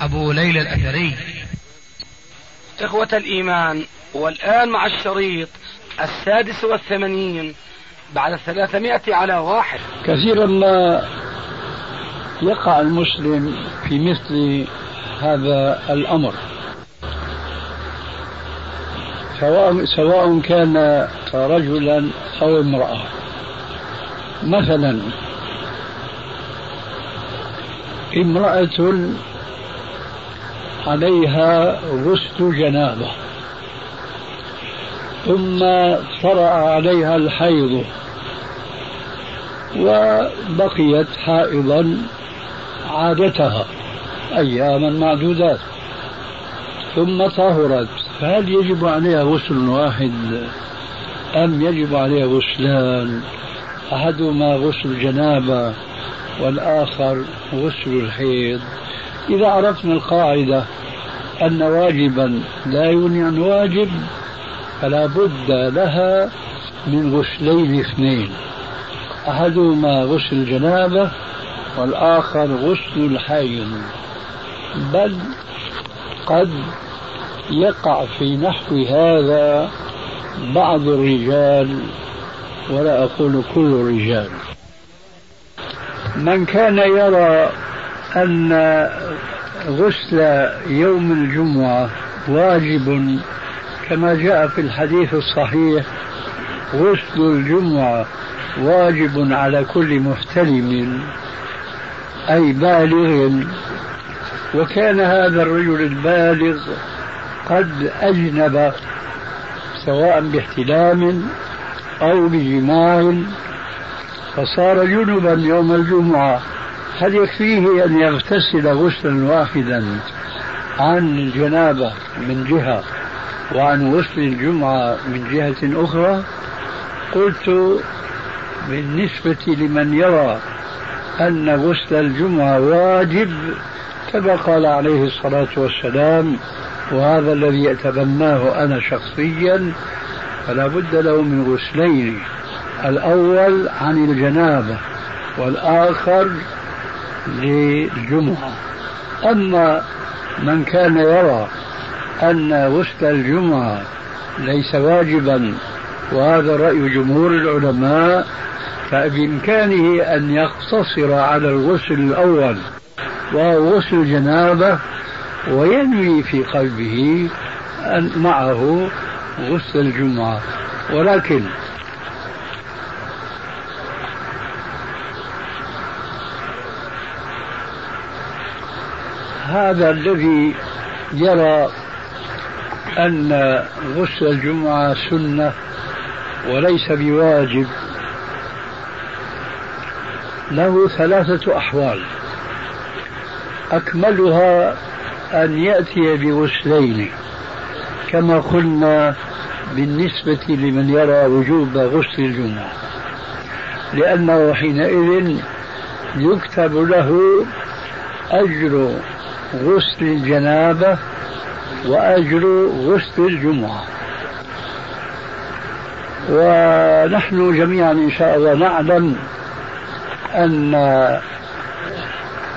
أبو ليلى الأثري. إخوة الإيمان والآن مع الشريط السادس والثمانين بعد الثلاثمائة على واحد. كثيرا ما يقع المسلم في مثل هذا الأمر. سواء سواء كان رجلا أو امرأة. مثلا امرأة عليها غسل جنابة. ثم طرأ عليها الحيض. وبقيت حائضا عادتها أياما معدودات. ثم طهرت. فهل يجب عليها غسل واحد؟ أم يجب عليها غسلان؟ أحدهما غسل الجنابة والآخر غسل الحيض. إذا عرفنا القاعدة أن واجبا لا يغني عن واجب فلا بد لها من غسلين اثنين. أحدهما غسل الجنابة والآخر غسل الحيض. بل قد يقع في نحو هذا بعض الرجال ولا أقول كل الرجال. من كان يرى أن غسل يوم الجمعة واجب كما جاء في الحديث الصحيح. غسل الجمعة واجب على كل محتلم أي بالغ. وكان هذا الرجل البالغ قد أجنب سواء باحتلام أو بجماع. فصار جنبا يوم الجمعة. هل يكفيه أن يغتسل غسلا واحدا عن الجنابة من جهة وعن غسل الجمعة من جهة أخرى. قلت بالنسبة لمن يرى أن غسل الجمعة واجب كما قال عليه الصلاة والسلام. وهذا الذي أتبناه أنا شخصيا فلا بد له من غسلين الأول عن الجنابة والآخر للجمعة. أما من كان يرى أن غسل الجمعة ليس واجبا وهذا رأي جمهور العلماء فبإمكانه أن يقتصر على الغسل الأول وهو غسل الجنابة وينوي في قلبه أن معه غسل الجمعة. ولكن هذا الذي يرى أن غسل الجمعة سنة وليس بواجب. له ثلاثة أحوال. أكملها أن يأتي بغسلين كما قلنا بالنسبة لمن يرى وجوب غسل الجمعة لأنه حينئذ يكتب له أجر غسل الجنابة وأجر غسل الجمعة. ونحن جميعا إن شاء الله نعلم أن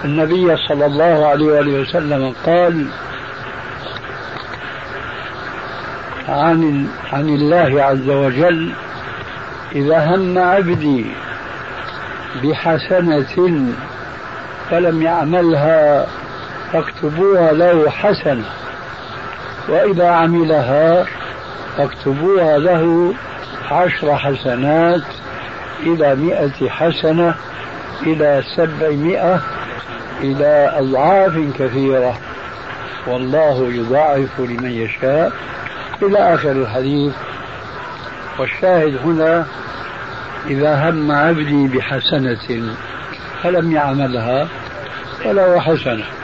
النبي صلى الله عليه وآله وسلم قال عن عن الله عز وجل إذا هم عبدي بحسنة فلم يعملها فاكتبوها له حسنة وإذا عملها فاكتبوها له عشر حسنات إلى مئة حسنة إلى سبعمائة إلى أضعاف كثيرة. والله يضاعف لمن يشاء. إلى آخر الحديث. والشاهد هنا إذا هم عبدي بحسنة فلم يعملها فله حسنة.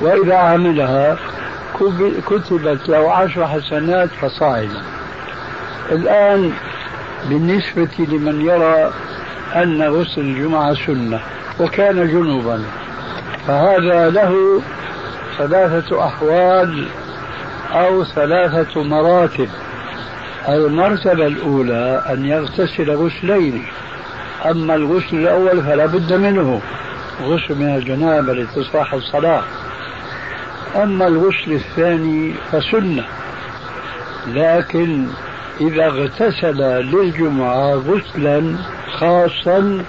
وإذا عملها كتبت له عشر حسنات فصاعدا الآن بالنسبة لمن يرى أن غسل الجمعة سنة وكان جنوبا فهذا له ثلاثة أحوال أو ثلاثة مراتب. المرتبة الأولى أن يغتسل غسلين أما الغسل الأول فلا بد منه. غسل من الجنابة لتصاح الصلاة. أما الغسل الثاني فسنة. لكن إذا اغتسل للجمعة غسلا خاصا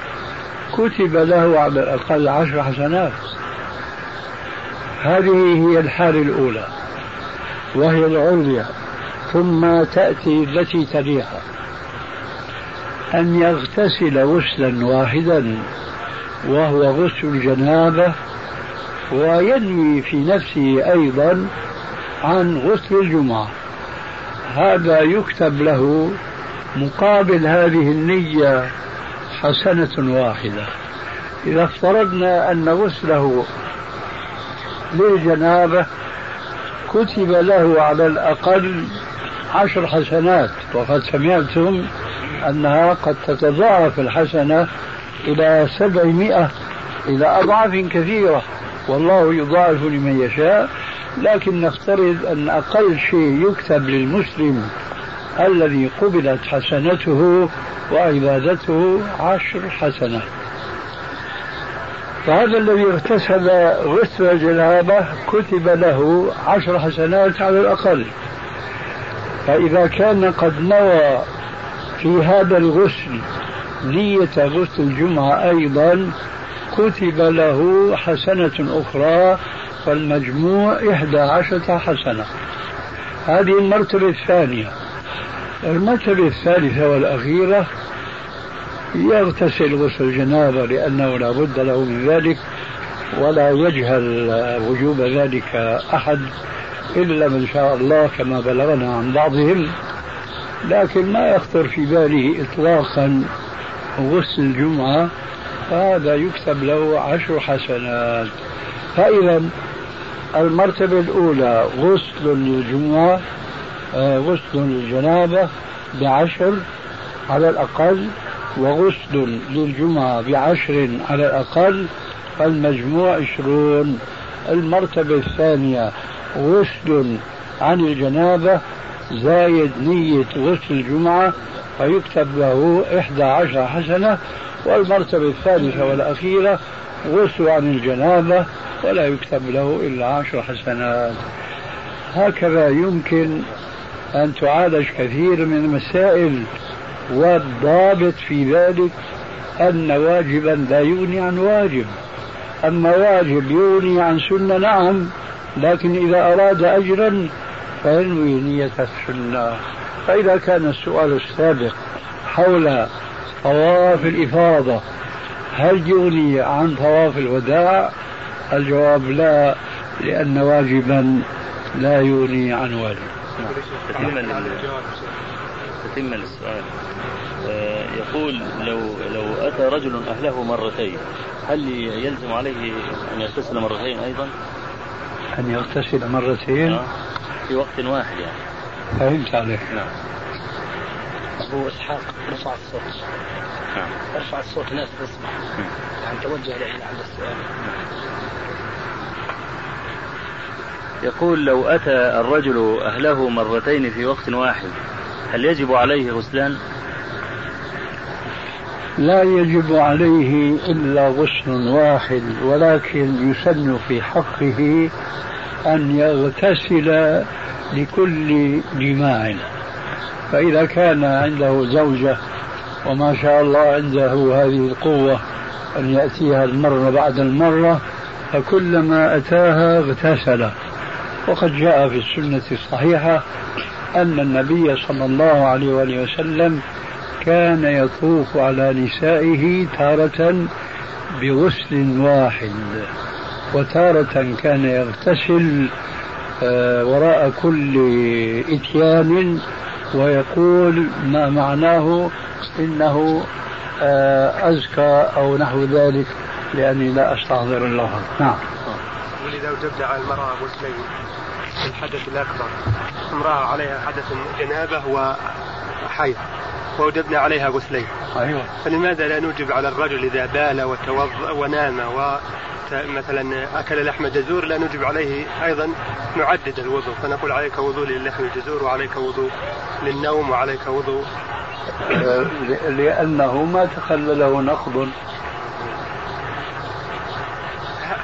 كتب له على الأقل عشر حسنات. هذه هي الحالة الأولى وهي العليا ثم تأتي التي تليها. أن يغتسل غسلا واحدا وهو غسل الجنابة وينوي في نفسه أيضا عن غسل الجمعة. هذا يكتب له مقابل هذه النية حسنة واحدة. إذا افترضنا أن غسله للجنابة كتب له على الأقل عشر حسنات وقد سمعتم أنها قد تتضاعف الحسنة إلى سبعمائة إلى أضعاف كثيرة. والله يضاعف لمن يشاء لكن نفترض أن أقل شيء يكتب للمسلم الذي قبلت حسنته وعبادته عشر حسنات فهذا الذي اغتسل غسل الجنابة كتب له عشر حسنات على الأقل. فإذا كان قد نوى في هذا الغسل نية غسل الجمعة أيضا كتب له حسنة أخرى فالمجموع إحدى عشرة حسنة. هذه المرتبة الثانية. المرتبة الثالثة والأخيرة يغتسل غسل الجنابة لأنه لا بد له من ذلك ولا يجهل وجوب ذلك أحد إلا من شاء الله كما بلغنا عن بعضهم. لكن ما يخطر في باله إطلاقا غسل الجمعة فهذا يكتب له عشر حسنات. فإذا المرتبة الأولى غسل للجمعة آه، غسل للجنابة بعشر على الأقل وغسل للجمعة بعشر على الأقل فالمجموع عشرون. المرتبة الثانية غسل عن الجنابة زايد نية غسل الجمعة فيكتب له إحدى عشر حسنة. والمرتبة الثالثة والأخيرة غسل عن الجنابة ولا يكتب له إلا عشر حسنات. هكذا يمكن أن تعالج كثير من المسائل والضابط في ذلك أن واجبا لا يغني عن واجب. أما واجب يغني عن سنة نعم لكن إذا أراد أجرا فينوي نية السنة. فإذا كان السؤال السابق حول طواف الإفاضة هل يغني عن طواف الوداع الجواب لا لأن واجبا لا يغني عن واجب تتم للسؤال آه، يقول لو لو أتى رجل أهله مرتين هل يلزم عليه أن يغتسل مرتين أيضا؟ أن يغتسل مرتين؟ آه. في وقت واحد يعني فهمت عليك نعم أبو إسحاق ارفع الصوت نعم. أرفع الصوت الناس تسمع يعني توجه إلى عند السؤال. يقول لو أتى الرجل أهله مرتين في وقت واحد هل يجب عليه غسلان؟ لا يجب عليه إلا غسل واحد ولكن يسن في حقه أن يغتسل لكل جماع. فإذا كان عنده زوجة وما شاء الله عنده هذه القوة أن يأتيها المرة بعد المرة فكلما أتاها اغتسل. وقد جاء في السنة الصحيحة أن النبي صلى الله عليه وآله وسلم كان يطوف على نسائه تارة بغسل واحد وتارة كان يغتسل آه، وراء كل إتيان ويقول ما معناه إنه آه، أزكى أو نحو ذلك لأني لا أستحضر الله. نعم. وجبنا على المرأة غسلين الحدث الأكبر. امرأة عليها حدث جنابة وحيض ووجبنا عليها غسلين. أيوة فلماذا لا نوجب على الرجل إذا بال وتوضأ ونام و مثلا أكل لحم جزور لا نوجب عليه أيضا نعدد الوضوء. فنقول عليك وضوء للحم الجزور وعليك وضوء للنوم وعليك وضوء. لأنه ما تخلله نقض.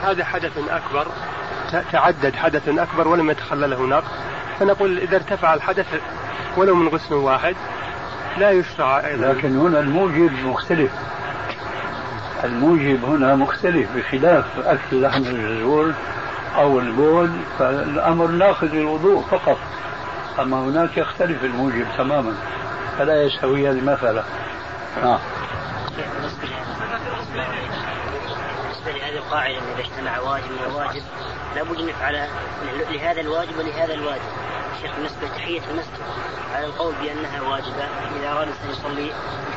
هذا حدث أكبر تعدد حدث أكبر ولم يتخلله نقض. فنقول إذا ارتفع الحدث ولو من غسل واحد لا يشرع أيضا. لكن هنا الموجب مختلف. الموجب هنا مختلف بخلاف أكل لحم الجزور أو البول فالأمر ناخذ للوضوء فقط. أما هناك يختلف الموجب تماما فلا يستوي هذه المسألة. نعم. بالنسبة لهذه القاعدة إذا اجتمع واجب وواجب لابد أن يفعل لهذا الواجب ولهذا الواجب. شيخ بالنسبة لتحية المسجد على القول بأنها واجبة إذا أراد الإنسان يصلي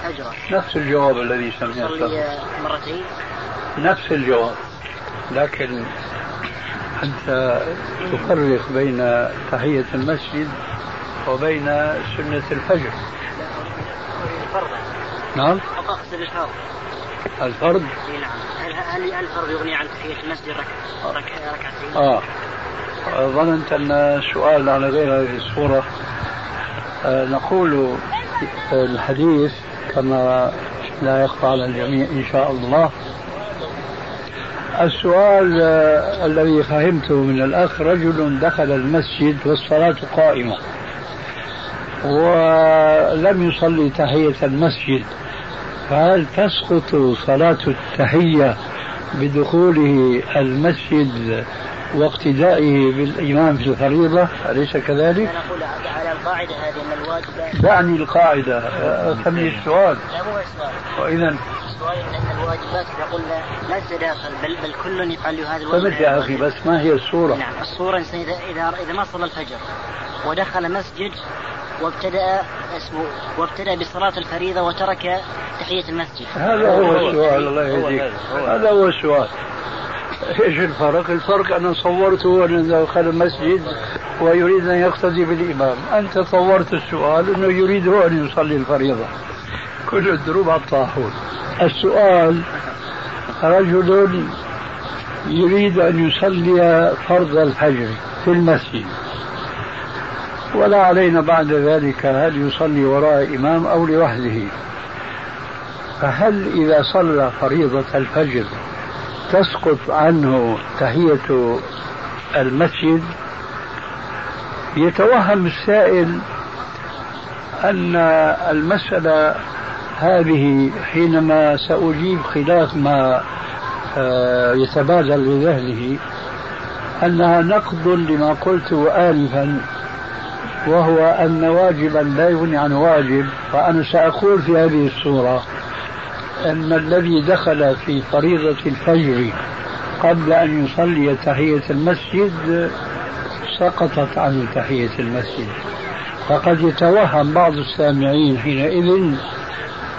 الفجر. نفس الجواب الذي سمعته. يصلي مرتين. نفس الجواب. لكن أنت تفرق بين تحية المسجد وبين سنة الفجر. نعم. أقصد الفرض الفرض نعم. هل هل الفرض يغني عن تحية المسجد رك... رك... ركعتين؟ آه. ظننت أن السؤال على غير هذه الصورة. آه نقول الحديث كما لا يخفى على الجميع إن شاء الله. السؤال آه الذي فهمته من الأخ رجل دخل المسجد والصلاة قائمة ولم يصلي تحية المسجد. فهل تسقط صلاة التحية بدخوله المسجد واقتدائه بالإمام في الفريضة أليس كذلك؟ أنا أقول على القاعدة هذه أن الواجب دعني القاعدة أفهمني السؤال. لا مو السؤال. وإذا؟ السؤال أن الواجبات إذا قلنا لا تتداخل بل بل كل يفعل هذا الواجب فهمت يا أخي بس ما هي الصورة؟ نعم الصورة إذا إذا إذا ما صلى الفجر ودخل مسجد وابتدأ اسمه وابتدأ بصلاة الفريضة وترك تحية المسجد. هذا هو السؤال الله يهديك. هذا هو السؤال. إيش الفرق؟ الفرق أنا صورته انه دخل المسجد ويريد أن يقتدي بالإمام، أنت صورت السؤال إنه يريد هو أن يصلي الفريضة. كل الدروب على الطاحون. السؤال رجل يريد أن يصلي فرض الفجر في المسجد ولا علينا بعد ذلك هل يصلي وراء إمام أو لوحده فهل إذا صلى فريضة الفجر تسقط عنه تحية المسجد يتوهم السائل أن المسألة هذه حينما سأجيب خلاف ما آه، يتبادل لذهنه أنها نقض لما قلته آنفا وهو أن واجبا لا يغني عن واجب فأنا سأقول في هذه الصورة أن الذي دخل في فريضة الفجر قبل أن يصلي تحية المسجد سقطت عنه تحية المسجد. فقد يتوهم بعض السامعين حينئذ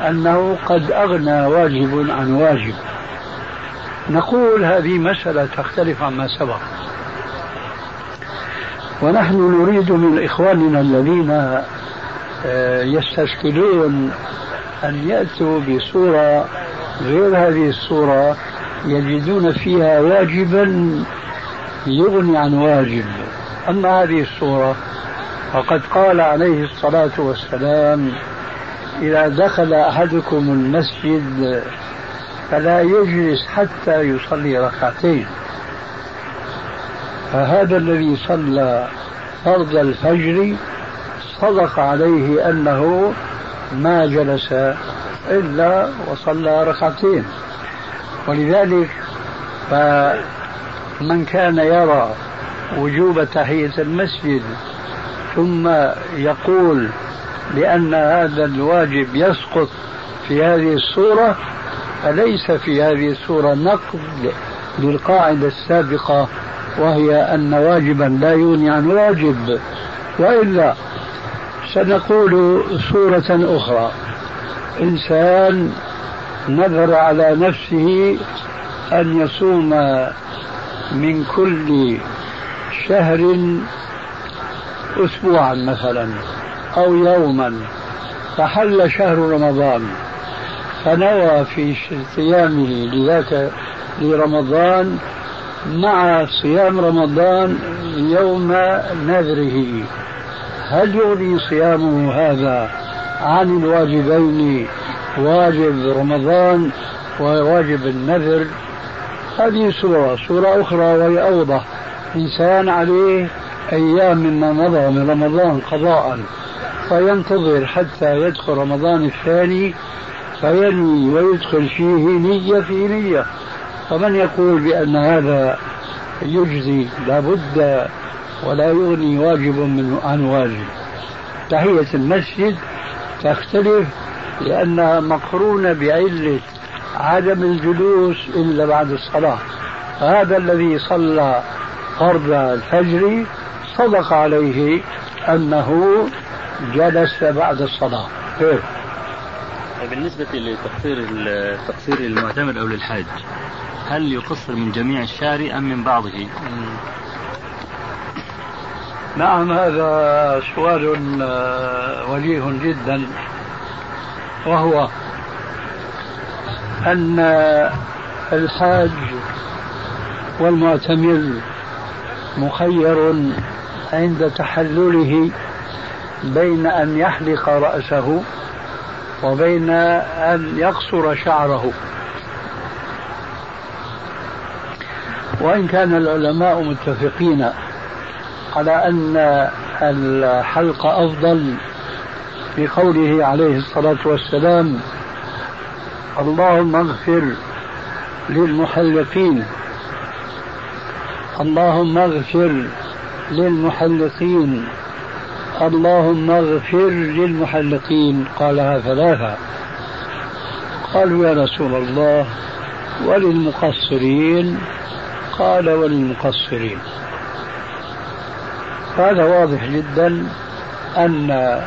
أنه قد أغنى واجب عن واجب. نقول هذه مسألة تختلف عما سبق. ونحن نريد من إخواننا الذين آه، يستشكلون أن يأتوا بصورة غير هذه الصورة يجدون فيها واجبا يغني عن واجب. أما هذه الصورة فقد قال عليه الصلاة والسلام إذا دخل أحدكم المسجد فلا يجلس حتى يصلي ركعتين. فهذا الذي صلى فرض الفجر صدق عليه أنه ما جلس إلا وصلى ركعتين. ولذلك فمن كان يرى وجوب تحية المسجد ثم يقول بأن هذا الواجب يسقط في هذه الصورة فليس في هذه الصورة نقد للقاعدة السابقة وهي أن واجبا لا يغني عن واجب وإلا سنقول صورة أخرى. إنسان نذر على نفسه أن يصوم من كل شهر أسبوعا مثلا أو يوما فحل شهر رمضان فنوى في صيامه لذاك لرمضان مع صيام رمضان يوم نذره. هل يغني صيامه هذا عن الواجبين واجب رمضان وواجب النذر؟ هذه صورة صورة أخرى وهي أوضح. إنسان عليه أيام مما مضى من رمضان قضاء فينتظر حتى يدخل رمضان الثاني فينوي ويدخل فيه نية في نية. فمن يقول بأن هذا يجزي لابد ولا يغني واجب من عن واجب تحية المسجد تختلف لأنها مقرونة بعلة عدم الجلوس إلا بعد الصلاة هذا الذي صلى فرض الفجر صدق عليه أنه جلس بعد الصلاة كيف؟ بالنسبة لتقصير تقصير المعتمر أو للحاج هل يقصر من جميع الشعر أم من بعضه؟ نعم هذا سؤال آه، وجيه جدا وهو أن الحاج والمعتمر مخير عند تحلله بين أن يحلق رأسه وبين أن يقصر شعره. وإن كان العلماء متفقين على أن الحلق أفضل لقوله عليه الصلاة والسلام اللهم اغفر للمحلقين. اللهم اغفر للمحلقين. اللهم اغفر للمحلقين. قالها ثلاثة. قالوا يا رسول الله وللمقصرين؟ قال وللمقصرين. هذا واضح جدا أن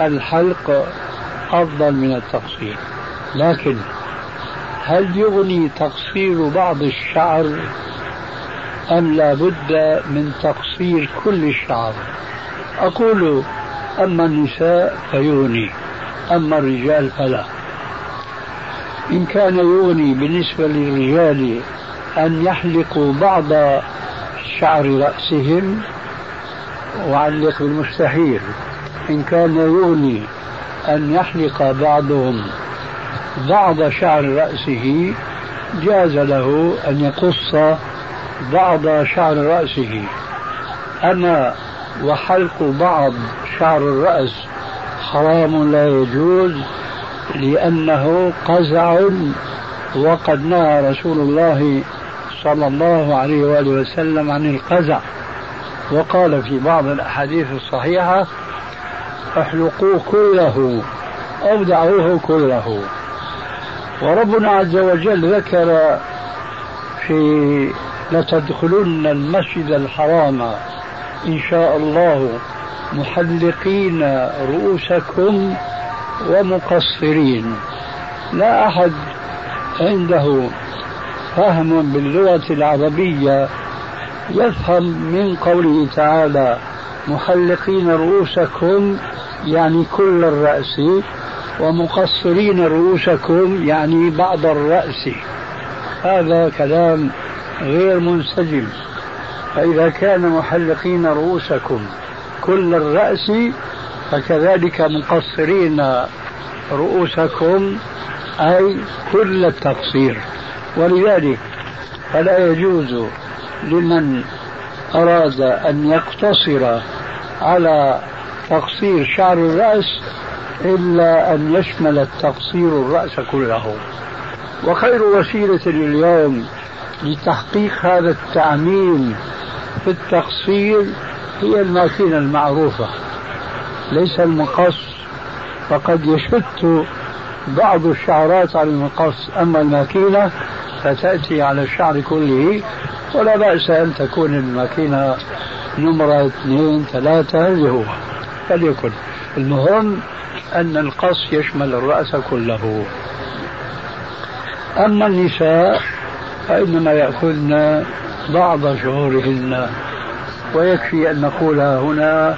الحلق أفضل من التقصير. لكن هل يغني تقصير بعض الشعر أم لا بد من تقصير كل الشعر؟ أقول أما النساء فيغني أما الرجال فلا. إن كان يغني بالنسبة للرجال أن يحلقوا بعض شعر رأسهم وعلق بالمستحيل. إن كان يغني أن يحلق بعضهم بعض شعر رأسه جاز له أن يقص بعض شعر رأسه. أما وحلق بعض شعر الرأس حرام لا يجوز لأنه قزع وقد نهى رسول الله صلى الله عليه وآله وسلم عن القزع. وقال في بعض الأحاديث الصحيحة احلقوه كله أو دعوه كله. وربنا عز وجل ذكر في لتدخلن المسجد الحرام إن شاء الله محلقين رؤوسكم ومقصرين. لا أحد عنده فهم باللغة العربية يفهم من قوله تعالى محلقين رؤوسكم يعني كل الرأس ومقصرين رؤوسكم يعني بعض الرأس. هذا كلام غير منسجم. فإذا كان محلقين رؤوسكم كل الرأس فكذلك مقصرين رؤوسكم أي كل التقصير. ولذلك فلا يجوز لمن أراد أن يقتصر على تقصير شعر الرأس إلا أن يشمل التقصير الرأس كله. وخير وسيلة اليوم لتحقيق هذا التعميم في التقصير هي الماكينة المعروفة. ليس المقص فقد يشت بعض الشعرات على المقص. أما الماكينة فتأتي على الشعر كله. ولا بأس أن تكون الماكينة نمرة اثنين ثلاثة اللي هو. فليكن. المهم أن القص يشمل الرأس كله. أما النساء فإنما يأخذن بعض شعورهن ويكفي أن نقولها هنا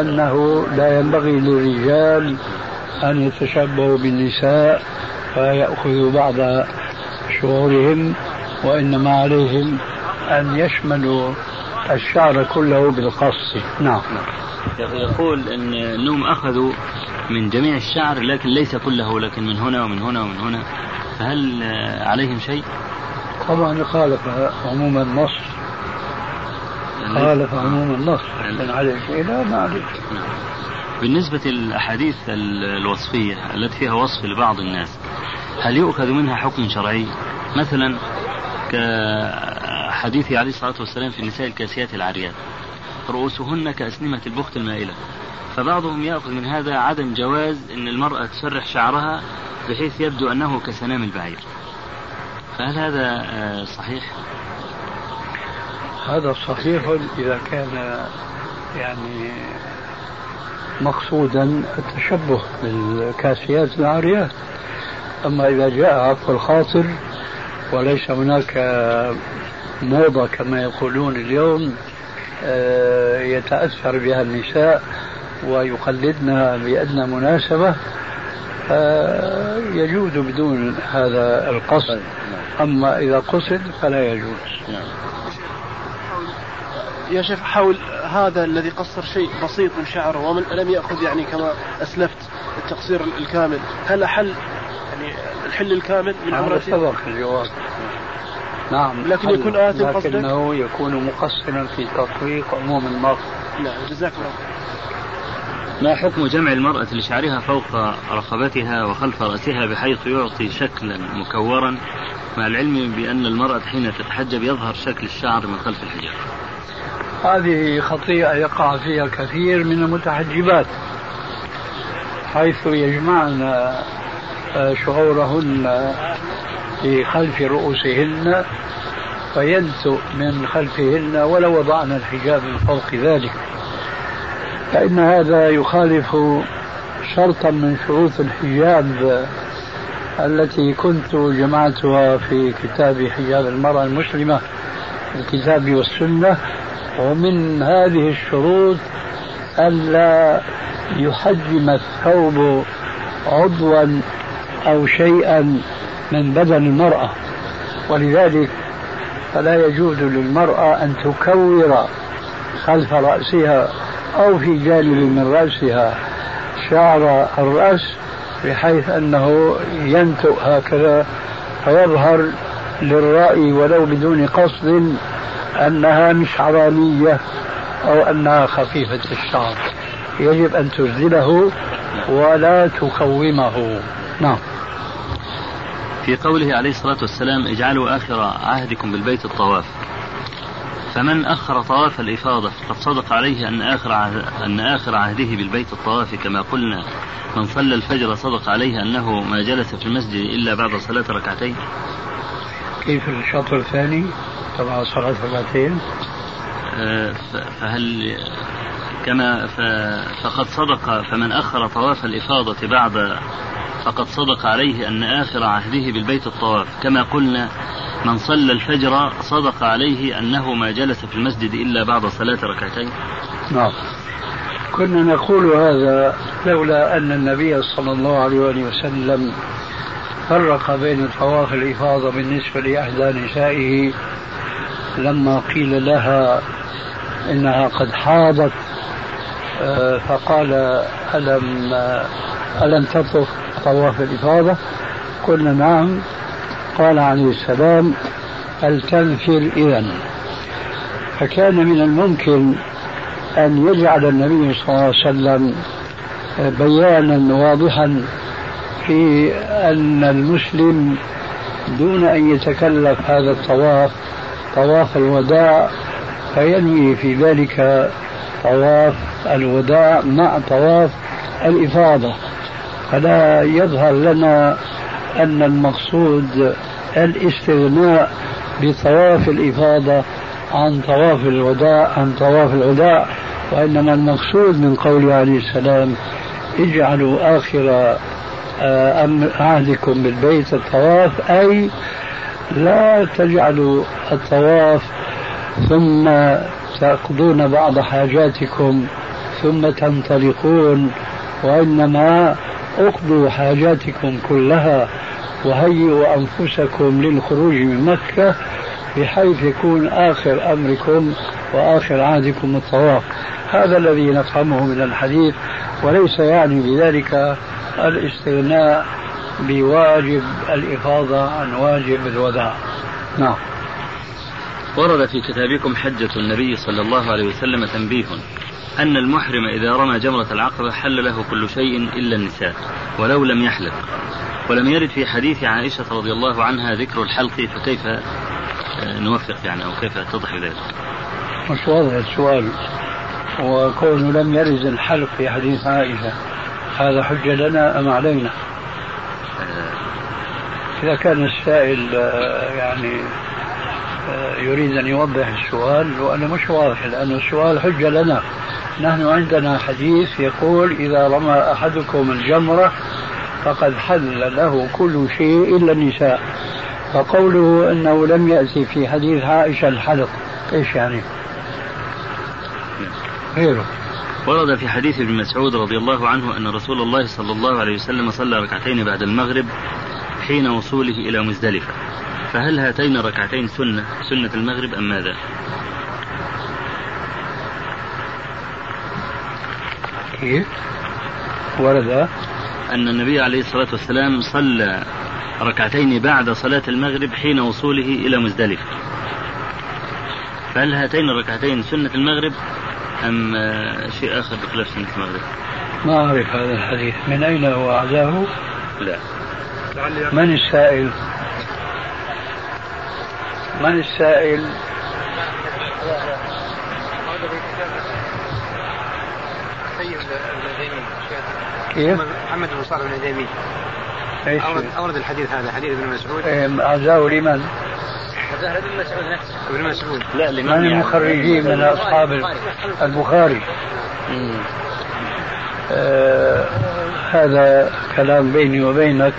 أنه لا ينبغي للرجال أن يتشبهوا بالنساء فيأخذوا بعض شعورهم وإنما عليهم أن يشملوا الشعر كله بالقص. نعم. يقول أن أنهم أخذوا من جميع الشعر لكن ليس كله لكن من هنا ومن هنا ومن هنا. فهل عليهم شيء؟ طبعا يخالف عموم النص. خالف عموم النص. لكن عليه شيء. لا ما عليه. بالنسبة للأحاديث الوصفية التي فيها وصف لبعض الناس هل يؤخذ منها حكم شرعي؟ مثلا كحديث عليه الصلاة والسلام في النساء الكاسيات العاريات رؤوسهن كأسنمة البخت المائلة. فبعضهم يأخذ من هذا عدم جواز أن المرأة تسرح شعرها بحيث يبدو أنه كسنام البعير. فهل هذا آه، صحيح؟ هذا صحيح إذا كان يعني مقصودا التشبه بالكاسيات العاريات أما إذا جاء عفو الخاطر وليس هناك موضة كما يقولون اليوم آه، يتأثر بها النساء ويقلدنها بأدنى مناسبة يجوز بدون هذا القصد. أما إذا قصد فلا يجوز. يا شيخ حول هذا الذي قصر شيء بسيط من شعره ومن لم يأخذ يعني كما أسلفت التقصير الكامل هل أحل الحل الكامل من عمرته؟ سبق الجواب. نعم لكن يكون آثم قصدك لكنه يكون مقصرا في تطبيق عموم النص نعم جزاك الله ما حكم جمع المرأة لشعرها فوق رقبتها وخلف رأسها بحيث يعطي شكلا مكورا؟ مع العلم بأن المرأة حين تتحجب يظهر شكل الشعر من خلف الحجاب. هذه خطيئة يقع فيها كثير من المتحجبات حيث يجمعن شعورهن في خلف رؤوسهن فينتؤ من خلفهن ولو وضعن الحجاب من فوق ذلك. فإن هذا يخالف شرطا من شروط الحجاب التي كنت جمعتها في كتاب حجاب المرأة المسلمة الكتاب والسنة. ومن هذه الشروط ألا يحجم الثوب عضوا أو شيئا من بدن المرأة. ولذلك فلا يجوز للمرأة أن تكور خلف رأسها أو في جانب من رأسها شعر الرأس بحيث أنه ينتؤ هكذا فيظهر للرأي ولو بدون قصد أنها مش عرانية أو أنها خفيفة الشعر. يجب أن تزيله ولا تقومه. نعم. في قوله عليه الصلاة والسلام اجعلوا آخر عهدكم بالبيت الطواف. فمن أخر طواف الإفاضة فقد صدق عليه أن آخر أن آخر عهده بالبيت الطواف كما قلنا. من صلى الفجر صدق عليه أنه ما جلس في المسجد إلا بعد صلاة ركعتين. كيف الشطر الثاني؟ تبع صلاة ركعتين. آه، فهل كما فقد صدق فمن أخر طواف الإفاضة بعد فقد صدق عليه أن آخر عهده بالبيت الطواف. كما قلنا من صلى الفجر صدق عليه أنه ما جلس في المسجد إلا بعد صلاة ركعتين. نعم. كنا نقول هذا لولا أن النبي صلى الله عليه وسلم فرق بين طواف الإفاضة بالنسبة لإحدى نسائه. لما قيل لها إنها قد حاضت آه، فقال ألم ألم تطف؟ طواف الإفاضة. قلنا نعم. قال عليه السلام فلتنفر إذا فكان من الممكن أن يجعل النبي صلى الله عليه وسلم بيانا واضحا في أن المسلم دون أن يتكلف هذا الطواف طواف الوداع فينوي في ذلك طواف الوداع مع طواف الإفاضة. فلا يظهر لنا أن المقصود الاستغناء بطواف الإفاضة عن طواف الوداع عن طواف الوداع وإنما المقصود من قوله عليه السلام اجعلوا آخر آه، عهدكم بالبيت الطواف أي لا تجعلوا الطواف ثم تقضون بعض حاجاتكم ثم تنطلقون وإنما اقضوا حاجاتكم كلها وهيئوا أنفسكم للخروج من مكة بحيث يكون آخر أمركم وآخر عهدكم الطواف. هذا الذي نفهمه من الحديث وليس يعني بذلك الاستغناء بواجب الإفاضة عن واجب الوداع. نعم. ورد في كتابكم حجة النبي صلى الله عليه وسلم تنبيه أن المحرم إذا رمى جمرة العقبة حل له كل شيء إلا النساء ولو لم يحلق. ولم يرد في حديث عائشة رضي الله عنها ذكر الحلق فكيف آه، نوفق يعني أو كيف يتضح ذلك؟ مش واضح السؤال. وكونه لم يرد الحلق في حديث عائشة هذا حجة لنا أم علينا؟ آه، إذا كان السائل آه، يعني يريد أن يوضح السؤال وأنا مش واضح لأن السؤال حجة لنا. نحن عندنا حديث يقول إذا رمى أحدكم الجمرة فقد حل له كل شيء إلا النساء فقوله أنه لم يأتي في حديث عائشة الحلق. إيش يعني؟ غيره. ورد في حديث ابن مسعود رضي الله عنه أن رسول الله صلى الله عليه وسلم صلى ركعتين بعد المغرب حين وصوله إلى مزدلفة. فهل هاتين الركعتين سنة سنة المغرب أم ماذا؟ كيف؟ ورد أن النبي عليه الصلاة والسلام صلى ركعتين بعد صلاة المغرب حين وصوله إلى مزدلفة. فهل هاتين الركعتين سنة المغرب أم شيء آخر بخلاف سنة المغرب؟ ما أعرف هذا الحديث. من أين هو؟ أعزاه لا. من السائل؟ من السائل؟ كيف؟ محمد بن صالح بن عثيمين إيش؟ أورد, أورد الحديث هذا حديث ابن مسعود. أعزاه لمن؟ ابن مسعود نفسه. ابن مسعود لا لمن من يعني؟ المخرجين من أصحاب البخاري. آه هذا كلام بيني وبينك.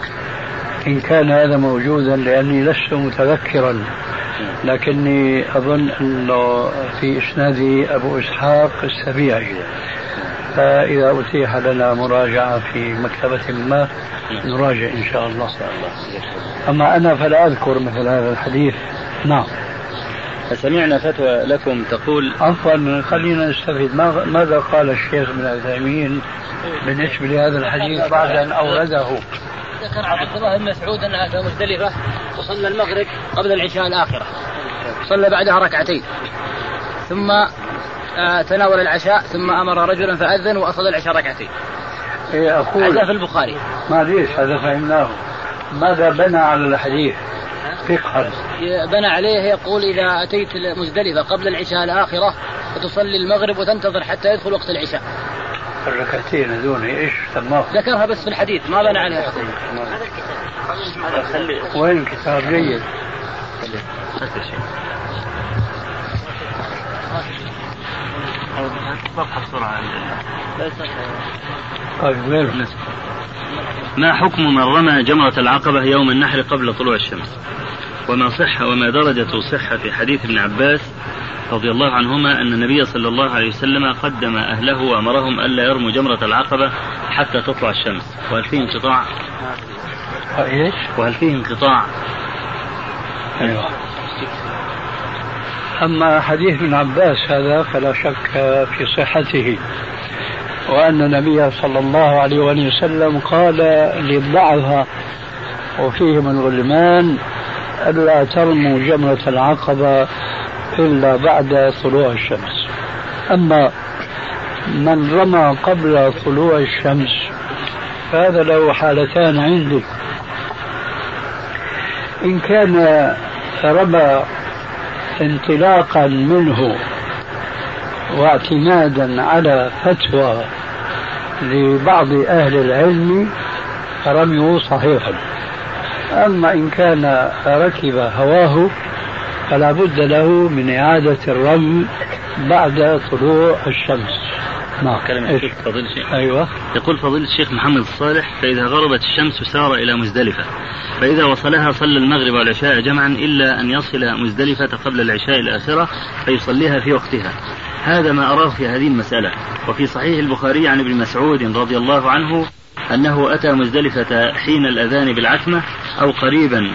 إن كان هذا موجودا لأني لست متذكرا. لكني أظن أنه في إسنادي أبو إسحاق السبيعي. فإذا أتيح لنا مراجعة في مكتبة ما نراجع إن شاء الله. أما أنا فلا أذكر مثل هذا الحديث. نعم. سمعنا فتوى لكم تقول عفوا خلينا نستفيد. ماذا قال الشيخ ابن عثيمين بالنسبة لهذا الحديث بعد أن أورده؟ ذكر عبد الله بن مسعود أنها في مزدلفة وصلى المغرب قبل العشاء الآخرة. صلى بعدها ركعتين. ثم آه، تناول العشاء ثم أمر رجلا فأذن واصلى العشاء ركعتين. إيه أقول هذا في البخاري. معليش هذا فهمناه. ماذا بنى على الحديث؟ فقها بنى عليه يقول إذا أتيت مزدلفه قبل العشاء الآخرة فتصلي المغرب وتنتظر حتى يدخل وقت العشاء. الركعتين هذول إيش سماه؟ ذكرها بس في الحديث ما بنى عليها حكم وين الكتاب؟ جيد. طيب غيره ما حكم من رمى جمرة العقبة يوم النحر قبل طلوع الشمس؟ وما صحة وما درجة صحة في حديث ابن عباس رضي الله عنهما أن النبي صلى الله عليه وسلم قدم أهله وأمرهم ألا يرموا جمرة العقبة حتى تطلع الشمس. وهل فيه انقطاع؟ إيش؟ وهل فيه انقطاع؟ أيوه. أما حديث ابن عباس هذا فلا شك في صحته وأن النبي صلى الله عليه وسلم قال للضعفاء وفيهم الغلمان ألا ترموا جمرة العقبة إلا بعد طلوع الشمس. أما من رمى قبل طلوع الشمس فهذا له حالتان عندي إن كان رمى انطلاقا منه واعتمادا على فتوى لبعض أهل العلم فرميه صحيح. أما إن كان ركب هواه فلا بد له من إعادة الرمي بعد طلوع الشمس. نعم. كلمة إيش؟ الشيخ فضيلة الشيخ؟ أيوة. يقول فضيلة الشيخ محمد الصالح فإذا غربت الشمس سار إلى مزدلفة. فإذا وصلها صلى المغرب والعشاء جمعا إلا أن يصل مزدلفة قبل العشاء الآخرة فيصليها في وقتها. هذا ما أراه في هذه المسألة. وفي صحيح البخاري عن ابن مسعود رضي الله عنه أنه أتى مزدلفة حين الأذان بالعتمة أو قريبا.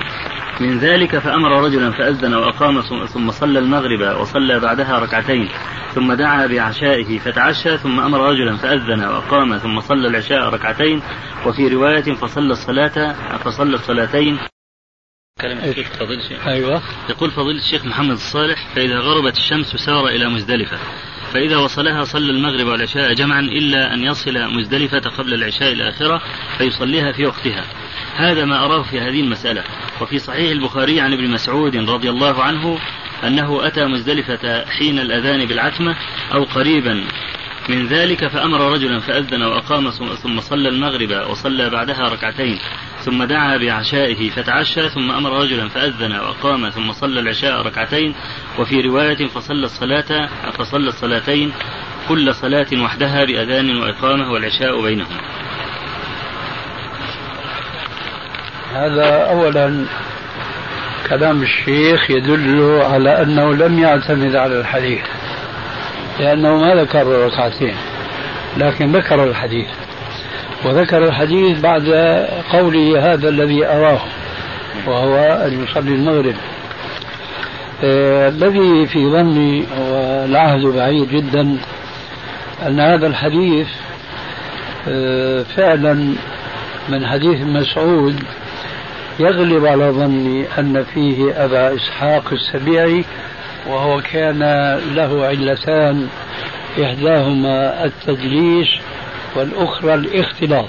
من ذلك فأمر رجلا فأذن وأقام ثم صلى المغرب وصلى بعدها ركعتين ثم دعا بعشائه فتعشى ثم أمر رجلا فأذن وأقام ثم صلى العشاء ركعتين وفي رواية فصلى الصلاة فصلى الصلاتين. كلمة الشيخ فضيلة الشيخ. أيوة. يقول فضيلة الشيخ محمد الصالح فإذا غربت الشمس سار إلى مزدلفة. فإذا وصلها صلى المغرب والعشاء جمعا إلا أن يصل مزدلفة قبل العشاء الآخرة فيصليها في وقتها. هذا ما أراه في هذه المسألة. وفي صحيح البخاري عن ابن مسعود رضي الله عنه أنه أتى مزدلفة حين الأذان بالعتمة أو قريبا. من ذلك فأمر رجلا فأذن وأقام ثم صلى المغرب وصلى بعدها ركعتين ثم دعا بعشائه فتعشى ثم أمر رجلا فأذن وأقام ثم صلى العشاء ركعتين. وفي رواية فصلى الصلاة فصلى الصلاتين كل صلاة وحدها بأذان وإقامة والعشاء بينهما. هذا أولا كلام الشيخ يدل على أنه لم يعتمد على الحديث لأنه ما ذكر ركعتين لكن ذكر الحديث وذكر الحديث بعد قوله هذا الذي أراه وهو أن يصلي المغرب. آه، الذي في ظني والعهد بعيد جدا أن هذا الحديث آه، فعلا من حديث مسعود يغلب على ظني أن فيه أبا إسحاق السبيعي وهو كان له علتان إحداهما التدليس والأخرى الاختلاط.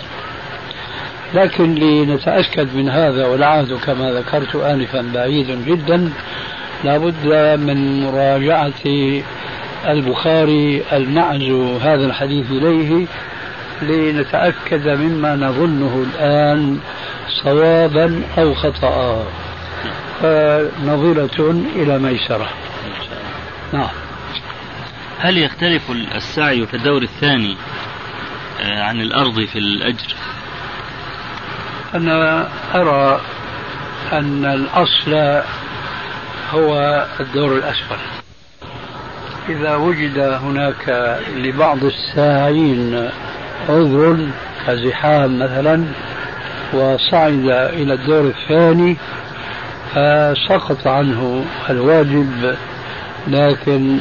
لكن لنتأكد من هذا والعهد كما ذكرت آنفا بعيد جدا لابد من مراجعة البخاري المعزو هذا الحديث إليه لنتأكد مما نظنه الآن صوابا أو خطأ. فنظرة إلى ميسرة. نعم. هل يختلف السعي في الدور الثاني آه، عن الأرض في الأجر؟ أنا أرى أن الأصل هو الدور الأسفل. إذا وجد هناك لبعض الساعين عذر كزحام مثلا وصعد إلى الدور الثاني فسقط عنه الواجب لكن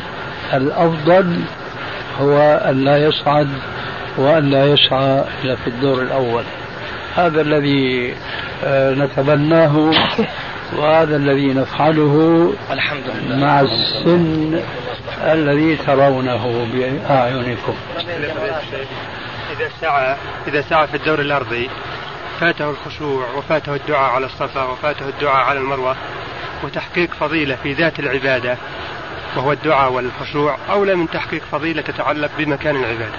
الأفضل هو أن لا يصعد وأن لا يسعى إلى في الدور الأول. هذا الذي آه، نتبناه وهذا الذي نفعله الحمد لله مع السن الذي ترونه بأعينكم. إذا سعى إذا سعى في الدور الأرضي فاته الخشوع وفاته الدعاء على الصفا وفاته الدعاء على المروة وتحقيق فضيلة في ذات العبادة وهو الدعاء والخشوع أولى من تحقيق فضيلة تتعلق بمكان العبادة